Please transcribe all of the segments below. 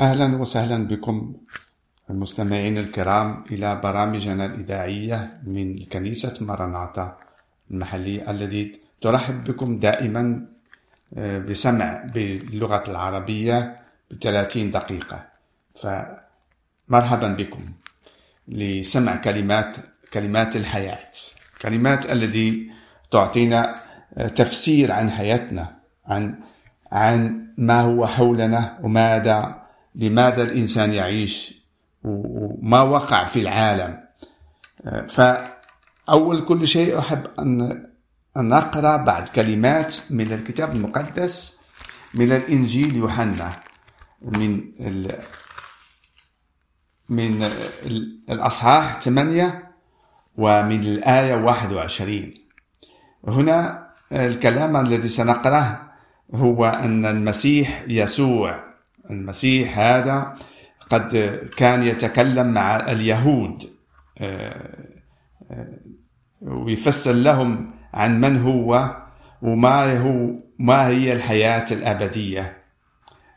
أهلا وسهلا بكم المستمعين الكرام إلى برامجنا الإذاعية من كنيسة مرناطة المحلية الذي ترحب بكم دائما آه، بسمع باللغة العربية بثلاثين دقيقة. فمرحبا بكم لسمع كلمات كلمات الحياة. كلمات التي تعطينا آه، تفسير عن حياتنا عن عن ما هو حولنا وماذا لماذا الإنسان يعيش وما وقع في العالم. فأول كل شيء أحب أن أن أقرأ بعض كلمات من الكتاب المقدس من الإنجيل يوحنا من ال من الأصحاح 8 ومن الآية 21 هنا الكلام الذي سنقرأه هو أن المسيح يسوع المسيح هذا قد كان يتكلم مع اليهود آه، آه، ويفسر لهم عن من هو وما هو ما هي الحياة الأبدية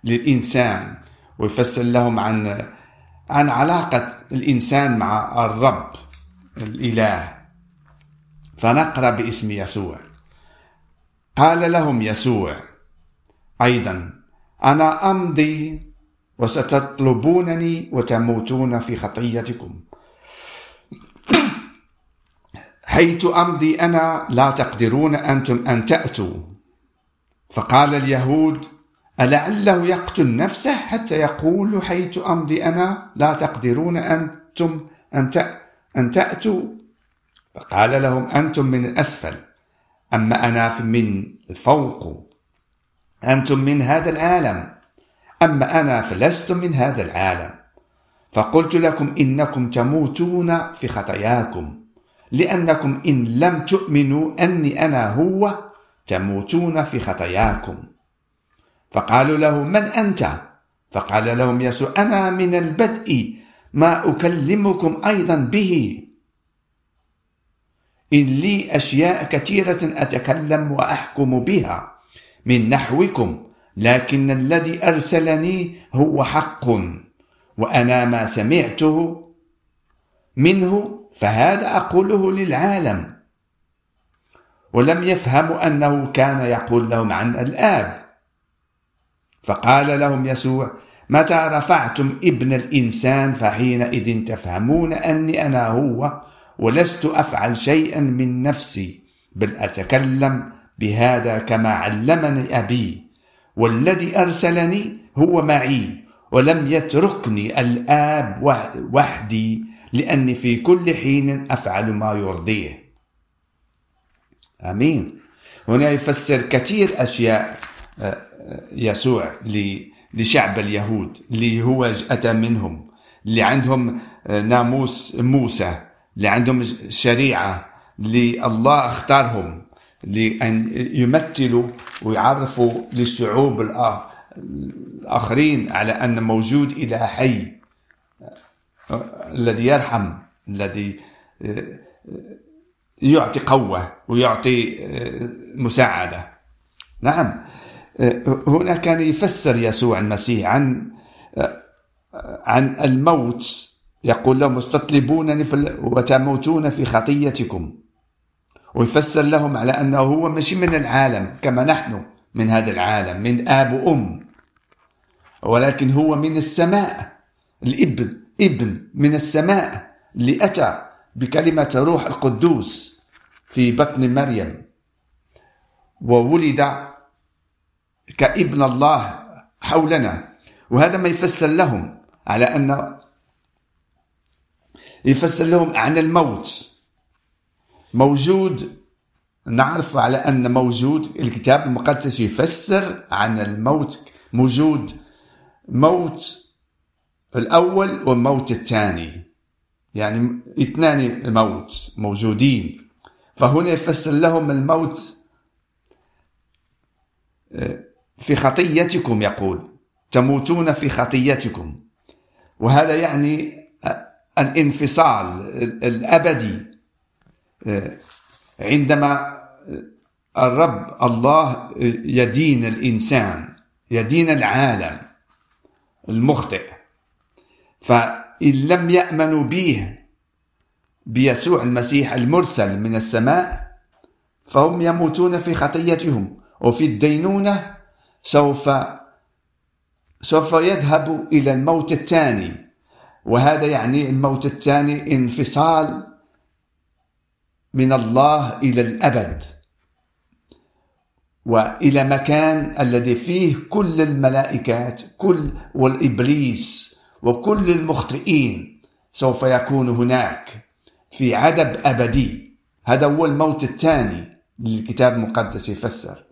للإنسان ويفسر لهم عن عن علاقة الإنسان مع الرب الإله. فنقرأ باسم يسوع. قال لهم يسوع أيضا أنا أمضي وستطلبونني وتموتون في خطيتكم. حيث أمضي أنا لا تقدرون أنتم أن تأتوا. فقال اليهود ألعله يقتل نفسه حتى يقول حيث أمضي أنا لا تقدرون أنتم أن تأتوا. فقال لهم أنتم من الأسفل أما أنا من الفوق؟ أنتم من هذا العالم. أما أنا فلست من هذا العالم. فقلت لكم إنكم تموتون في خطاياكم لأنكم إن لم تؤمنوا أني أنا هو تموتون في خطاياكم. فقالوا له من أنت؟ فقال لهم يسوع أنا من البدء ما أكلمكم أيضا به. إن لي أشياء كثيرة أتكلم وأحكم بها. من نحوكم لكن الذي أرسلني هو حق وأنا ما سمعته منه فهذا أقوله للعالم. ولم يفهموا أنه كان يقول لهم عن الآب. فقال لهم يسوع متى رفعتم ابن الإنسان فحينئذ تفهمون أني أنا هو ولست أفعل شيئا من نفسي بل أتكلم بهذا كما علمني أبي والذي أرسلني هو معي ولم يتركني الآب وحدي لأني في كل حين أفعل ما يرضيه. آمين. هنا يفسر كثير أشياء آه، آه، يسوع لشعب اليهود اللي هو أتى منهم اللي عندهم آه، ناموس موسى اللي عندهم شريعة اللي الله اختارهم. لأن يمثلوا ويعرفوا للشعوب الآخرين على أن موجود إله حي الذي يرحم الذي يعطي قوة ويعطي مساعدة. نعم. هنا كان يفسر يسوع المسيح عن عن الموت يقول لهم استطلبونني وتموتون في خطيتكم. ويفسر لهم على أنه هو مش من العالم كما نحن من هذا العالم من آب وأم. ولكن هو من السماء. الإبن إبن من السماء اللي أتى بكلمة روح القدوس في بطن مريم. وولد كابن الله حولنا. وهذا ما يفسر لهم على أن يفسر لهم عن الموت. موجود. نعرف على أن موجود الكتاب المقدس يفسر عن الموت. موجود موت الأول والموت الثاني. يعني اثنان موت موجودين. فهنا يفسر لهم الموت آه، في خطيتكم يقول. تموتون في خطيتكم. وهذا يعني الانفصال الأبدي. عندما الرب الله يدين الإنسان يدين العالم المخطئ فإن لم يأمنوا به بيسوع المسيح المرسل من السماء فهم يموتون في خطيتهم وفي الدينونة سوف سوف يذهب إلى الموت الثاني وهذا يعني الموت الثاني انفصال من الله إلى الأبد وإلى مكان الذي فيه كل الملائكات كل والإبليس وكل المخطئين سوف يكون هناك في عدب أبدي. هذا هو الموت الثاني للكتاب المقدس يفسر.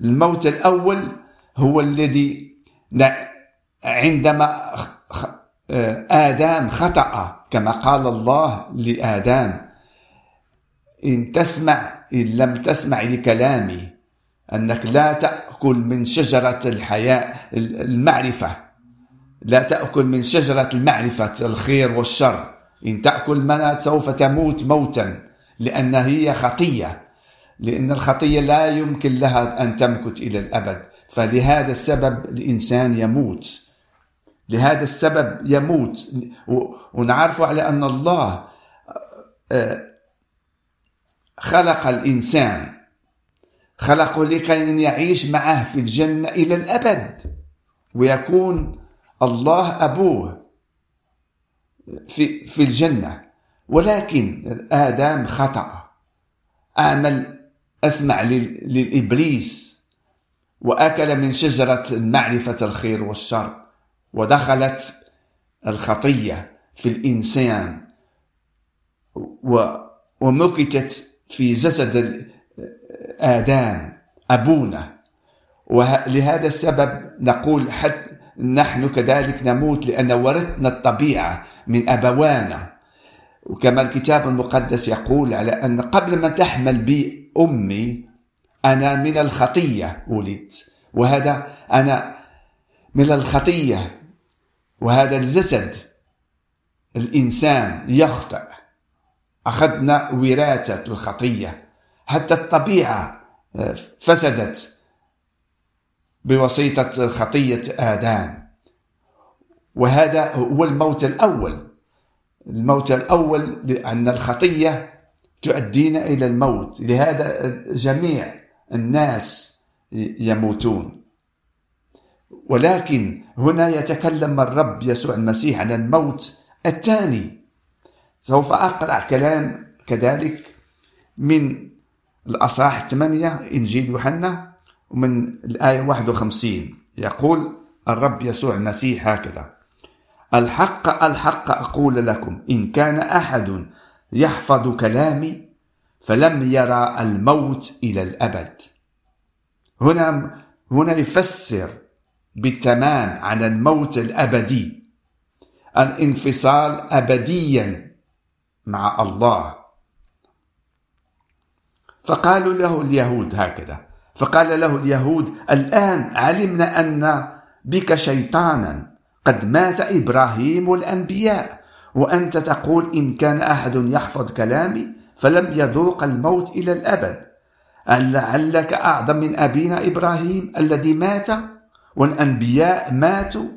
الموت الأول هو الذي عندما آدم خطأ كما قال الله لآدم. إن تسمع إن لم تسمع لكلامي أنك لا تأكل من شجرة الحياة المعرفة. لا تأكل من شجرة المعرفة الخير والشر. إن تأكل منها سوف تموت موتا لأن هي خطية. لأن الخطية لا يمكن لها أن تمكث إلى الأبد. فلهذا السبب الإنسان يموت. لهذا السبب يموت. ونعرف على أن الله آه، خلق الإنسان. خلقه لكي يعيش معه في الجنة إلى الأبد. ويكون الله أبوه في, في الجنة. ولكن آدم خطأ. أعمل أسمع للإبليس. وأكل من شجرة معرفة الخير والشر. ودخلت الخطية في الإنسان. ومكتت في جسد آدم أبونا. ولهذا السبب نقول حتى نحن كذلك نموت لأن ورثنا الطبيعة من أبوانا. وكما الكتاب المقدس يقول على أن قبل ما تحمل بي أمي أنا من الخطية ولدت. وهذا أنا من الخطية. وهذا الجسد الإنسان يخطئ. أخذنا وراثة الخطية. حتى الطبيعة آه، فسدت بواسطة خطية آدم. وهذا هو الموت الأول. الموت الأول لأن الخطية تؤدينا إلى الموت. لهذا جميع الناس يموتون. ولكن هنا يتكلم الرب يسوع المسيح عن الموت الثاني. سوف أقرأ كلام كذلك من الأصحاح 8 إنجيل يوحنا ومن الآية 51 يقول الرب يسوع المسيح هكذا الحق الحق أقول لكم إن كان أحد يحفظ كلامي فلم يرى الموت إلى الأبد. هنا هنا يفسر بالتمام عن الموت الأبدي الانفصال أبديا مع الله. فقالوا له اليهود هكذا. فقال له اليهود الآن علمنا أن بك شيطانا. قد مات إبراهيم والأنبياء وأنت تقول إن كان أحد يحفظ كلامي فلم يذوق الموت إلى الأبد. أن لعلك أعظم من أبينا إبراهيم الذي مات؟ والأنبياء ماتوا.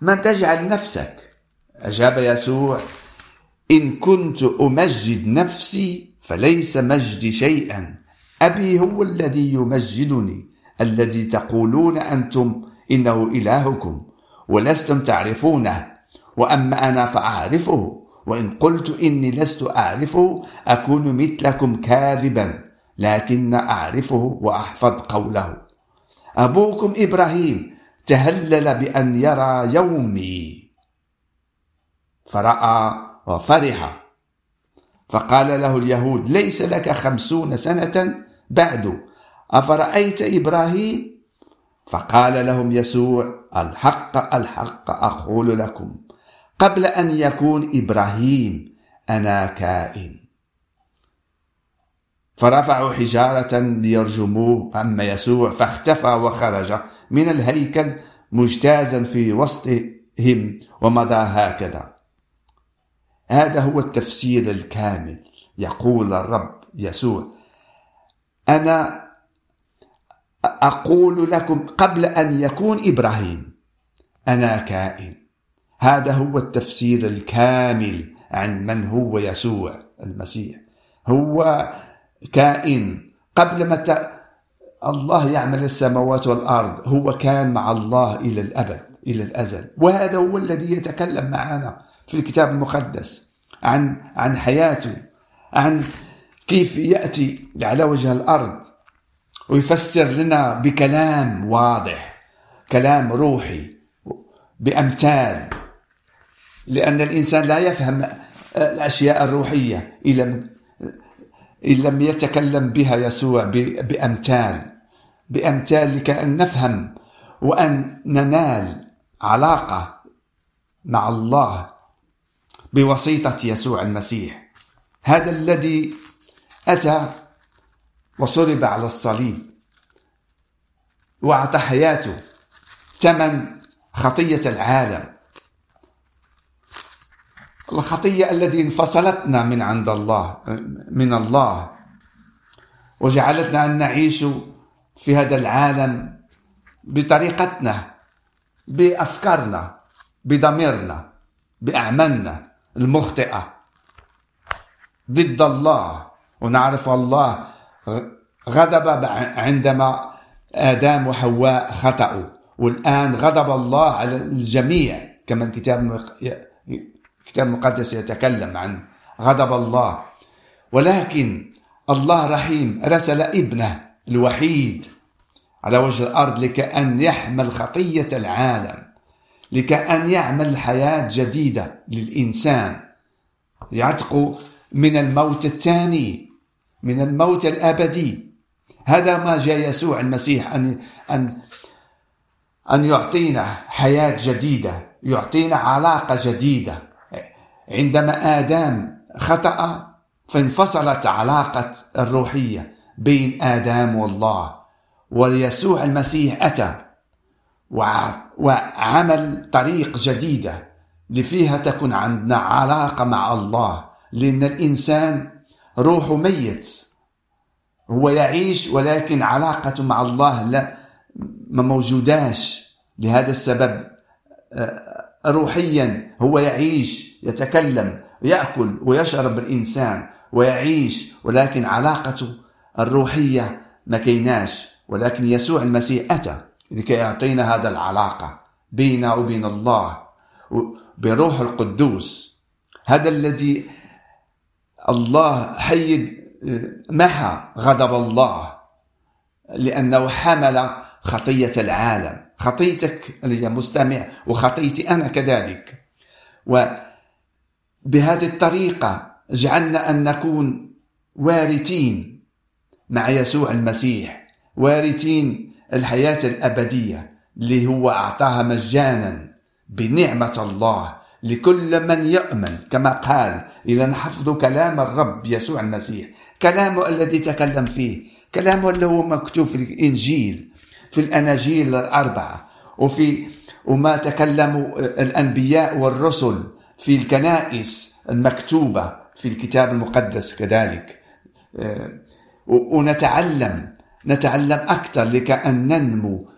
من تجعل نفسك؟ أجاب يسوع إن كنت أمجد نفسي فليس مجدي شيئا. أبي هو الذي يمجدني الذي تقولون أنتم إنه إلهكم ولستم تعرفونه. وأما أنا فأعرفه وإن قلت إني لست أعرفه أكون مثلكم كاذبا لكن أعرفه وأحفظ قوله. أبوكم إبراهيم تهلل بأن يرى يومي. فرأى وفرح. فقال له اليهود ليس لك خمسون سنة بعد أفرأيت إبراهيم؟ فقال لهم يسوع الحق الحق أقول لكم قبل أن يكون إبراهيم أنا كائن. فرفعوا حجارة ليرجموه أما يسوع فاختفى وخرج من الهيكل مجتازا في وسطهم ومضى هكذا. هذا هو التفسير الكامل. يقول الرب يسوع أنا أقول لكم قبل أن يكون إبراهيم أنا كائن. هذا هو التفسير الكامل عن من هو يسوع المسيح. هو كائن. قبل ما الله يعمل السماوات والأرض هو كان مع الله إلى الأبد إلى الأزل. وهذا هو الذي يتكلم معنا. في الكتاب المقدس عن عن حياته عن كيف يأتي على وجه الأرض. ويفسر لنا بكلام واضح كلام روحي بأمثال. لأن الإنسان لا يفهم الأشياء الروحية إن لم يتكلم بها يسوع بأمثال. بأمثال لكأن نفهم وأن ننال علاقة مع الله بواسطة يسوع المسيح. هذا الذي أتى وصلب على الصليب وأعطى حياته ثمن خطية العالم. الخطية التي انفصلتنا من عند الله من الله وجعلتنا أن نعيش في هذا العالم بطريقتنا بأفكارنا بضميرنا بأعمالنا. المخطئة ضد الله ونعرف الله غضب عندما آدم وحواء خطأوا والآن غضب الله على الجميع كما الكتاب الكتاب المقدس يتكلم عن غضب الله. ولكن الله رحيم رسل ابنه الوحيد على وجه الأرض لكأن يحمل خطية العالم. لكأن يعمل حياة جديدة للإنسان. يعتق من الموت الثاني من الموت الأبدي. هذا ما جاء يسوع المسيح أن أن أن يعطينا حياة جديدة يعطينا علاقة جديدة. عندما آدم خطأ فانفصلت علاقة الروحية بين آدم والله. وليسوع المسيح أتى وعمل طريق جديدة لفيها تكون عندنا علاقة مع الله لأن الإنسان روحه ميت. هو يعيش ولكن علاقته مع الله لا ما موجوداش. لهذا السبب آه، روحيا هو يعيش يتكلم يأكل ويشرب الإنسان ويعيش ولكن علاقته الروحية ما كيناش ولكن يسوع المسيح أتى. لكي يعطينا هذا العلاقة. بيننا وبين الله. بروح القدوس. هذا الذي الله حيد محى غضب الله. لأنه حمل خطية العالم. خطيتك يا مستمع وخطيتي أنا كذلك. وبهذه الطريقة جعلنا أن نكون وارثين مع يسوع المسيح. وارثين الحياة الأبدية اللي هو أعطاها مجانا بنعمة الله لكل من يؤمن. كما قال إذا نحفظ كلام الرب يسوع المسيح. كلامه الذي تكلم فيه. كلامه اللي هو مكتوب في الإنجيل في الأناجيل الأربعة. وفي وما تكلموا الأنبياء والرسل في الكنائس المكتوبة في الكتاب المقدس كذلك. آه، ونتعلم نتعلم أكثر لكأن ننمو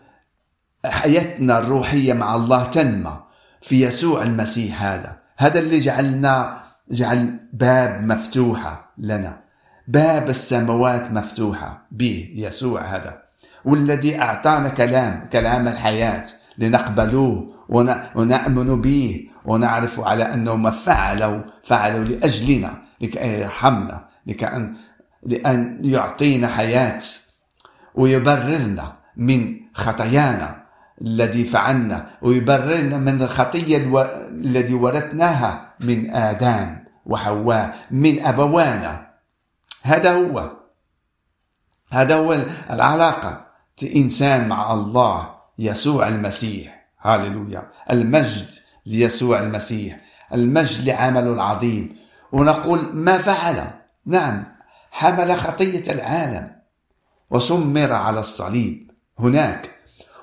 حياتنا الروحية مع الله تنمى في يسوع المسيح هذا. هذا اللي جعلنا جعل باب مفتوحة لنا. باب السماوات مفتوحة به يسوع هذا. والذي أعطانا كلام كلام الحياة لنقبلوه ونأمن به ونعرف على أنه ما فعلوا فعلوا لأجلنا لكي يرحمنا لكأن لأن يعطينا حياة. ويبررنا من خطايانا الذي فعلنا ويبررنا من الخطية الذي ورثناها من آدم وحواء من أبوانا. هذا هو. هذا هو العلاقة إنسان مع الله يسوع المسيح. هاللويا. المجد ليسوع المسيح. المجد لعمله العظيم. ونقول ما فعل. نعم حمل خطية العالم. وسمر على الصليب. هناك.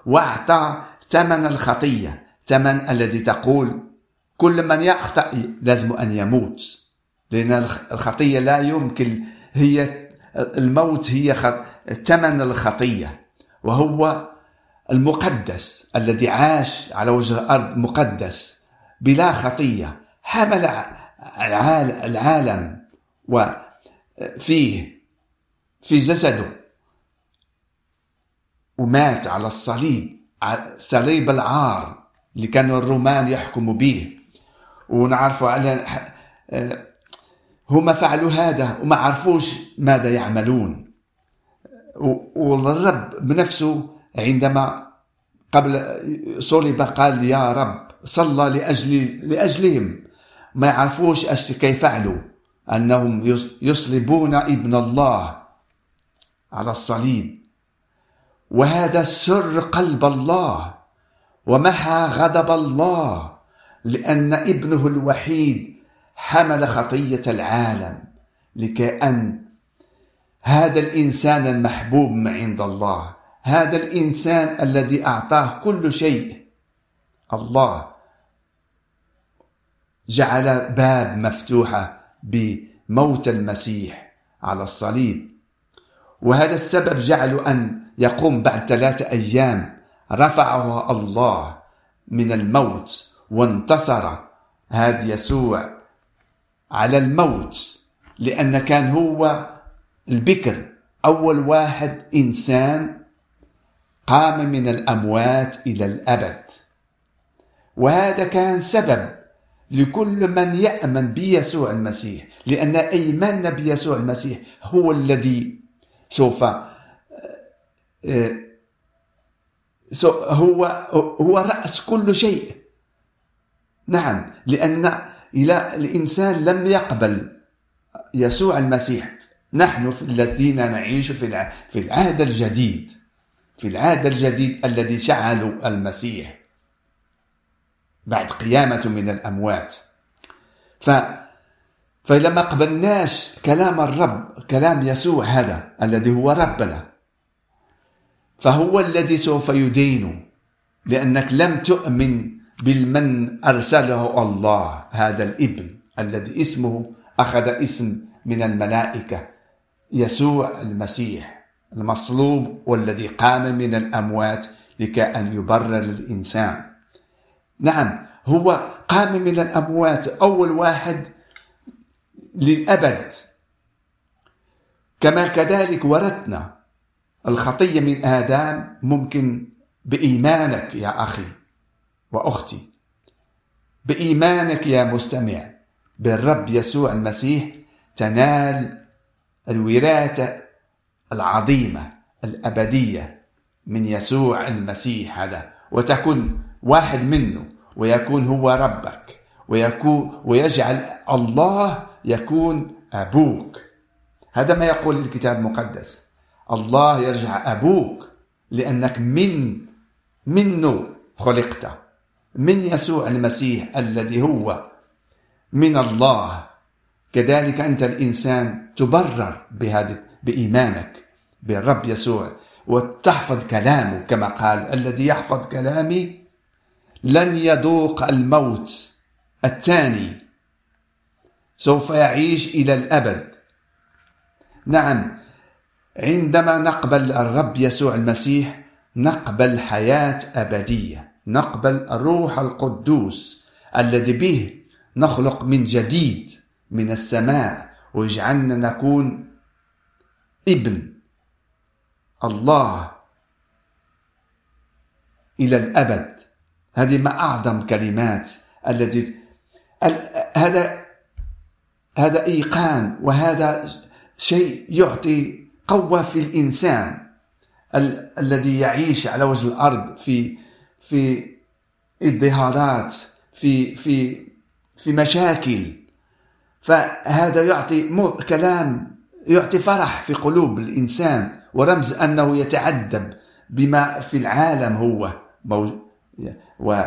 واعطى ثمن الخطية ثمن الذي تقول كل من يخطأ لازم أن يموت. لأن الخطية لا يمكن هي الموت هي ثمن الخطية. وهو المقدس الذي عاش على وجه الأرض مقدس بلا خطية. حمل العالم وفيه في جسده. ومات على الصليب صليب العار اللي كانوا الرومان يحكموا به ونعرفوا على هم فعلوا هذا وما عرفوش ماذا يعملون. والرب بنفسه عندما قبل صلب قال يا رب صلى لأجل لأجلهم. ما يعرفوش كيف فعلوا. أنهم يصلبون ابن الله على الصليب. وهذا سر قلب الله ومحى غضب الله لأن ابنه الوحيد حمل خطية العالم لكأن هذا الإنسان المحبوب عند الله هذا الإنسان الذي أعطاه كل شيء. الله جعل باب مفتوحة بموت المسيح على الصليب. وهذا السبب جعل أن يقوم بعد ثلاثة أيام رفعه الله من الموت وانتصر. هذا يسوع على الموت لأن كان هو البكر أول واحد إنسان قام من الأموات إلى الأبد. وهذا كان سبب لكل من يأمن بيسوع المسيح لأن إيماننا بيسوع المسيح هو الذي سوف آه، هو هو رأس كل شيء. نعم لأن إلى الإنسان لم يقبل يسوع المسيح. نحن الذين نعيش في في العهد الجديد في العهد الجديد الذي شعلوا المسيح بعد قيامته من الأموات. ف فلما قبلناش كلام الرب كلام يسوع هذا الذي هو ربنا. فهو الذي سوف يدين لأنك لم تؤمن بالمن أرسله الله هذا الابن الذي اسمه أخذ اسم من الملائكة يسوع المسيح المصلوب والذي قام من الأموات لكي أن يبرر الإنسان. نعم هو قام من الأموات أول واحد للأبد. كما كذلك ورثنا الخطية من آدم ممكن بإيمانك يا أخي وأختي بإيمانك يا مستمع بالرب يسوع المسيح تنال الوراثة العظيمة الأبدية من يسوع المسيح هذا وتكون واحد منه ويكون هو ربك ويكون ويجعل الله يكون أبوك. هذا ما يقول الكتاب المقدس. الله يرجع أبوك لأنك من منه خلقت من يسوع المسيح الذي هو. من الله. كذلك أنت الإنسان تبرر بهذا بإيمانك بالرب يسوع وتحفظ كلامه كما قال الذي يحفظ كلامي لن يذوق الموت الثاني. سوف يعيش إلى الأبد. نعم عندما نقبل الرب يسوع المسيح نقبل حياة أبدية نقبل الروح القدوس الذي به نخلق من جديد من السماء ويجعلنا نكون ابن الله إلى الأبد. هذه ما أعظم كلمات التي هذا هذا إيقان وهذا شيء يعطي قوة في الإنسان ال الذي يعيش على وجه الأرض في في اضطهادات في في في مشاكل. فهذا يعطي كلام يعطي فرح في قلوب الإنسان ورمز أنه يتعذب بما في العالم هو. و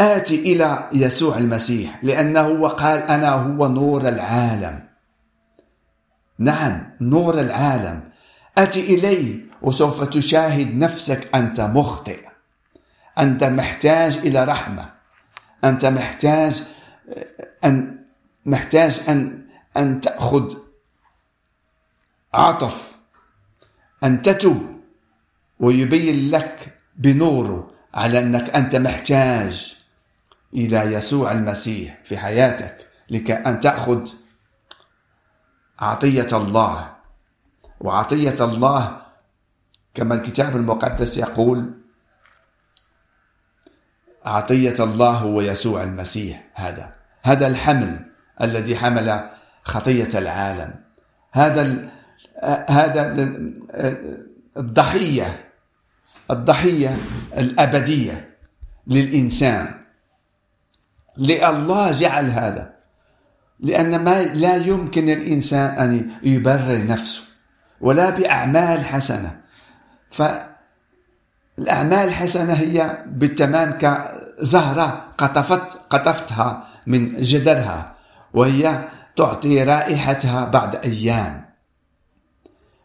آتي إلى يسوع المسيح لأنه وقال أنا هو نور العالم. نعم نور العالم. أتي إلي وسوف تشاهد نفسك أنت مخطئ. أنت محتاج إلى رحمة. أنت محتاج أن محتاج أن أن تأخذ عطف أن تتب ويبين لك بنوره على أنك أنت محتاج إلى يسوع المسيح في حياتك لكي أن تأخذ عطية الله. وعطية الله كما الكتاب المقدس يقول عطية الله هو يسوع المسيح. هذا هذا الحمل الذي حمل خطية العالم. هذا هذا الضحية الضحية الأبدية للإنسان. لله جعل هذا. لأن ما لا يمكن الإنسان أن يبرر نفسه ولا بأعمال حسنة. فالأعمال الحسنة هي بالتمام كزهرة قطفت قطفتها من جدرها وهي تعطي رائحتها بعد أيام.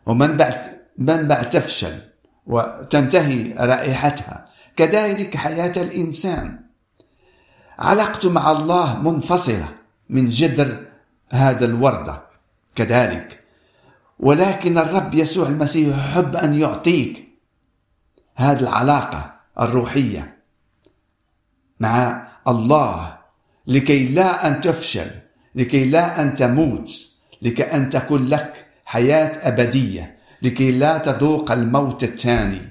ومن بعد من بعد تفشل وتنتهي رائحتها. كذلك حياة الإنسان. علاقته مع الله منفصلة. من جدر هذا الوردة كذلك. ولكن الرب يسوع المسيح يحب أن يعطيك هذه العلاقة الروحية مع الله لكي لا أن تفشل لكي لا أن تموت لكي أن تكون لك حياة أبدية لكي لا تذوق الموت الثاني.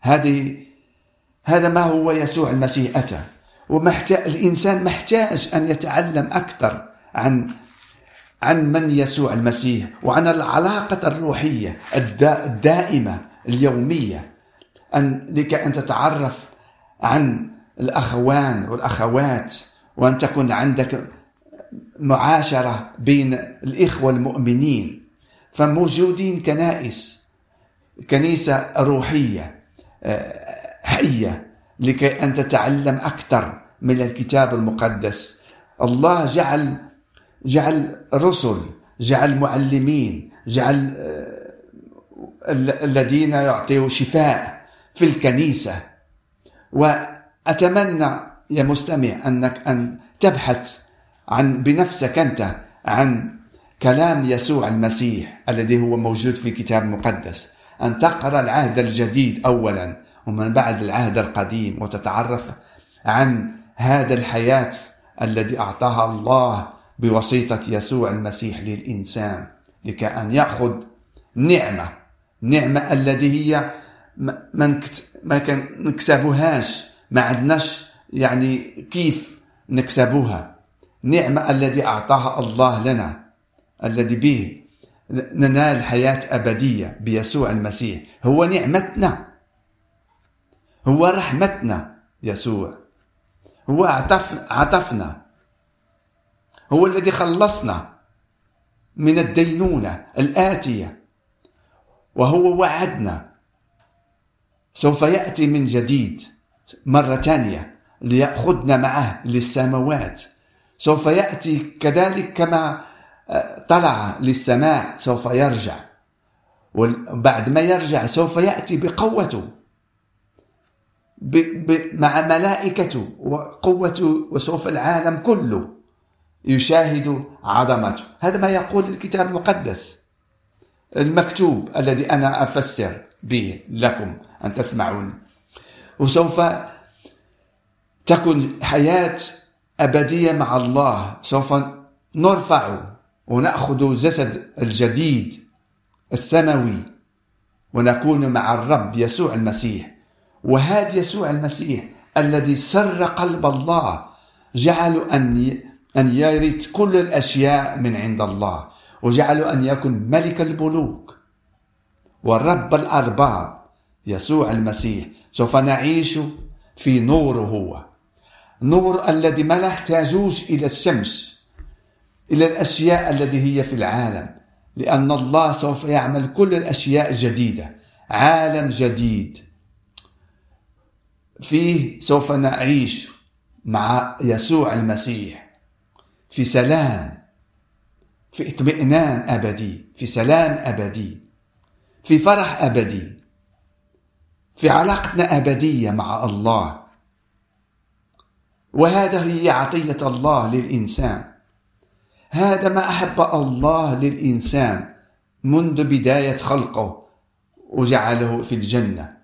هذه هذا ما هو يسوع المسيح أتى. ومحتاج الإنسان محتاج أن يتعلم أكثر عن عن من يسوع المسيح وعن العلاقة الروحية الدائمة اليومية. أن لكي أن تتعرف عن الأخوان والأخوات وأن تكون عندك معاشرة بين الإخوة المؤمنين. فموجودين كنائس كنيسة روحية آه، حية. لكي أن تتعلم أكثر من الكتاب المقدس. الله جعل جعل رسل جعل معلمين جعل آه، الذين يعطيوا شفاء في الكنيسة. وأتمنى يا مستمع أنك أن تبحث عن بنفسك أنت عن كلام يسوع المسيح الذي هو موجود في الكتاب المقدس أن تقرأ العهد الجديد أولا. ومن بعد العهد القديم وتتعرف عن هذا الحياة الذي أعطاها الله بواسطة يسوع المسيح للإنسان لكي أن يأخذ نعمة نعمة التي هي ما نكسبوهاش ما عندناش يعني كيف نكسبوها. نعمة الذي أعطاها الله لنا الذي به ننال حياة أبدية بيسوع المسيح. هو نعمتنا. هو رحمتنا يسوع. هو عطف عطفنا. هو الذي خلصنا من الدينونة الآتية. وهو وعدنا. سوف يأتي من جديد مرة ثانية ليأخذنا معه للسماوات. سوف يأتي كذلك كما آه، طلع للسماء سوف يرجع. وبعد ما يرجع سوف يأتي بقوته. مع ملائكته وقوته وسوف العالم كله يشاهد عظمته. هذا ما يقول الكتاب المقدس المكتوب الذي أنا أفسر به لكم أن تسمعون. وسوف تكون حياة أبدية مع الله. سوف نرفع ونأخذ جسد الجديد السماوي ونكون مع الرب يسوع المسيح. وهذا يسوع المسيح الذي سر قلب الله جعل أن أن يرث كل الأشياء من عند الله وجعل أن يكون ملك الملوك ورب الأرباب. يسوع المسيح سوف نعيش في نوره هو. نور الذي ما نحتاجوش إلى الشمس إلى الأشياء التي هي في العالم لأن الله سوف يعمل كل الأشياء جديدة عالم جديد. فيه سوف نعيش مع يسوع المسيح في سلام في اطمئنان أبدي في سلام أبدي في فرح أبدي في علاقتنا أبدية مع الله. وهذا هي عطية الله للإنسان. هذا ما أحب الله للإنسان منذ بداية خلقه وجعله في الجنة.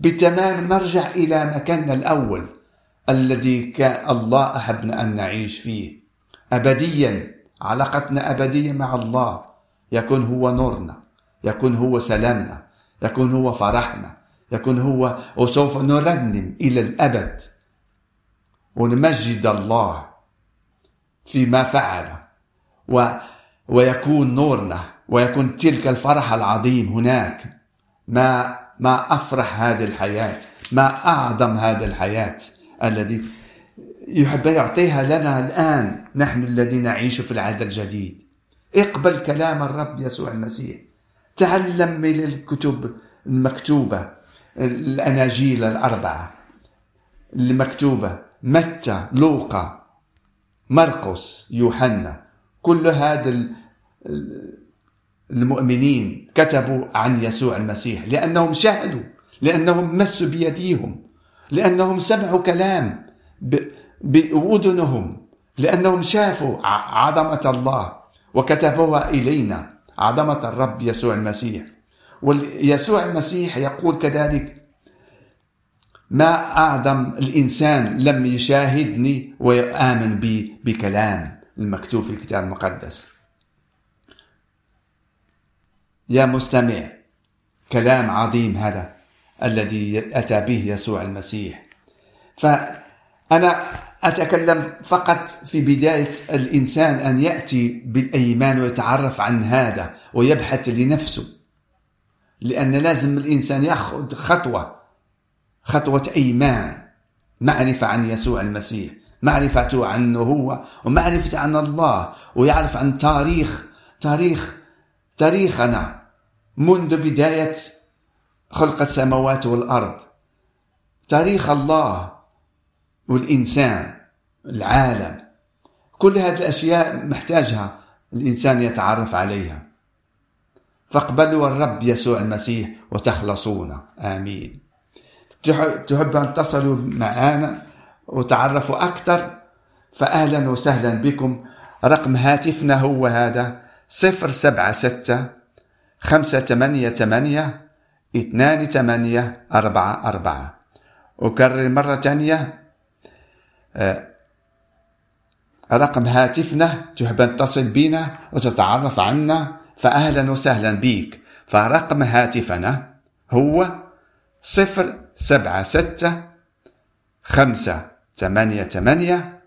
بالتمام نرجع إلى مكاننا الأول الذي كان الله أحبنا أن نعيش فيه. أبديا علاقتنا أبدية مع الله. يكون هو نورنا يكون هو سلامنا يكون هو فرحنا يكون هو وسوف نرنم إلى الأبد. ونمجد الله فيما فعل. و ويكون نورنا ويكون تلك الفرح العظيم هناك. ما ما أفرح هذه الحياة ما أعظم هذه الحياة الذي يحب يعطيها لنا الآن. نحن الذين نعيش في العهد الجديد. اقبل كلام الرب يسوع المسيح. تعلم من الكتب المكتوبة الأناجيل الأربعة المكتوبة متى لوقا مرقس يوحنا كل هذا المؤمنين كتبوا عن يسوع المسيح لأنهم شاهدوا لأنهم مسوا بيديهم لأنهم سمعوا كلام بأذنهم لأنهم شافوا عظمة الله وكتبوها إلينا عظمة الرب يسوع المسيح. ويسوع المسيح يقول كذلك ما أعظم الإنسان لم يشاهدني ويؤمن بي بكلام المكتوب في الكتاب المقدس. يا مستمع كلام عظيم هذا الذي أتى به يسوع المسيح. فأنا أتكلم فقط في بداية الإنسان أن يأتي بالأيمان ويتعرف عن هذا ويبحث لنفسه لأن لازم الإنسان يأخذ خطوة خطوة إيمان معرفة عن يسوع المسيح معرفته عنه هو ومعرفة عن الله ويعرف عن تاريخ تاريخ تاريخنا. منذ بداية خلق السماوات والأرض. تاريخ الله والإنسان العالم. كل هذه الأشياء محتاجها الإنسان يتعرف عليها. فاقبلوا الرب يسوع المسيح وتخلصون آمين. تحب أن تصلوا معنا وتعرفوا أكثر؟ فأهلا وسهلا بكم. رقم هاتفنا هو هذا صفر سبعة ستة خمسة ثمانية ثمانية اثنان ثمانية أربعة أربعة. أكرر مرة ثانية آه، رقم هاتفنا تحب أن تصل بنا وتتعرف عنا فأهلا وسهلا بك فرقم هاتفنا هو صفر سبعة ستة خمسة ثمانية ثمانية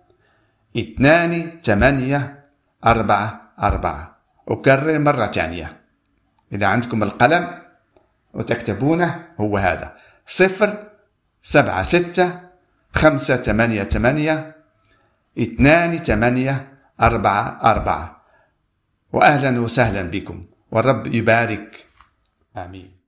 اثنان ثمانية أربعة أربعة. أكرر مرة ثانية. إذا عندكم القلم وتكتبونه هو هذا. صفر سبعة ستة خمسة ثمانية ثمانية اثنان ثمانية أربعة أربعة. وأهلا وسهلا بكم. والرب يبارك. آمين.